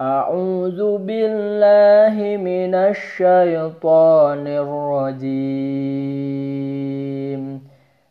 أعوذ بالله من الشيطان الرجيم.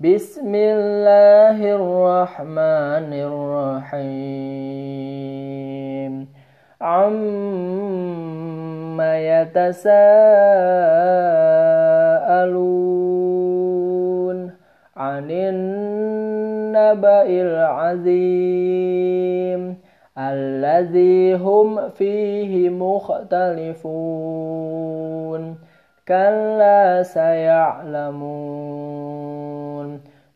بسم الله الرحمن الرحيم. عم يتساءلون عن النبأ العظيم. الذي هم فيه مختلفون. كلا سيعلمون.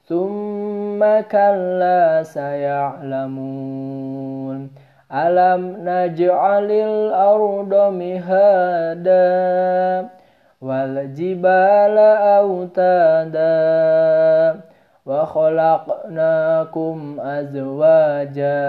ثم كلا سيعلمون. ألم نجعل الأرض مهادا والجبال أوتادا وخلقناكم أزواجا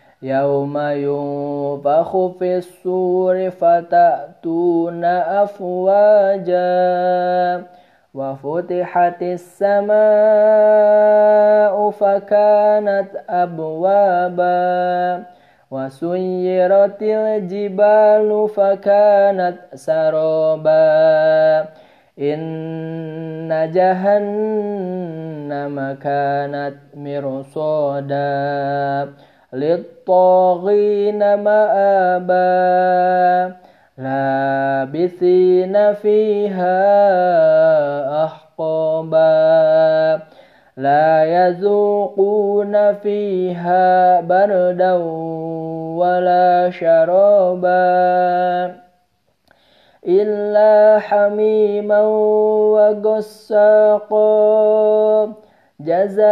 يوم ينفخ في الصور فتأتون أفواجا وفتحت السماء فكانت أبوابا وسيرت الجبال فكانت سرابا إن جهنم كانت مرصادا للطاغين مآبا لابثين فيها أحقابا. لا يذوقون فيها بردا ولا شرابا إلا حميما وغساقا. جزاء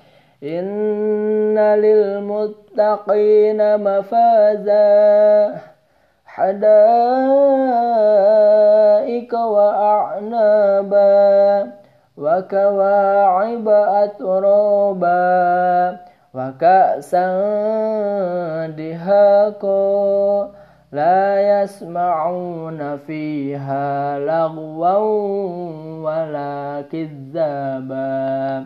إن للمتقين مفازا. حدائق وأعنابا وكواعب أترابا وكأسا دهاقا لا يسمعون فيها لغوا ولا كذابا.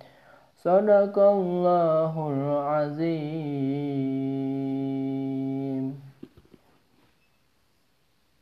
صدق الله العظيم.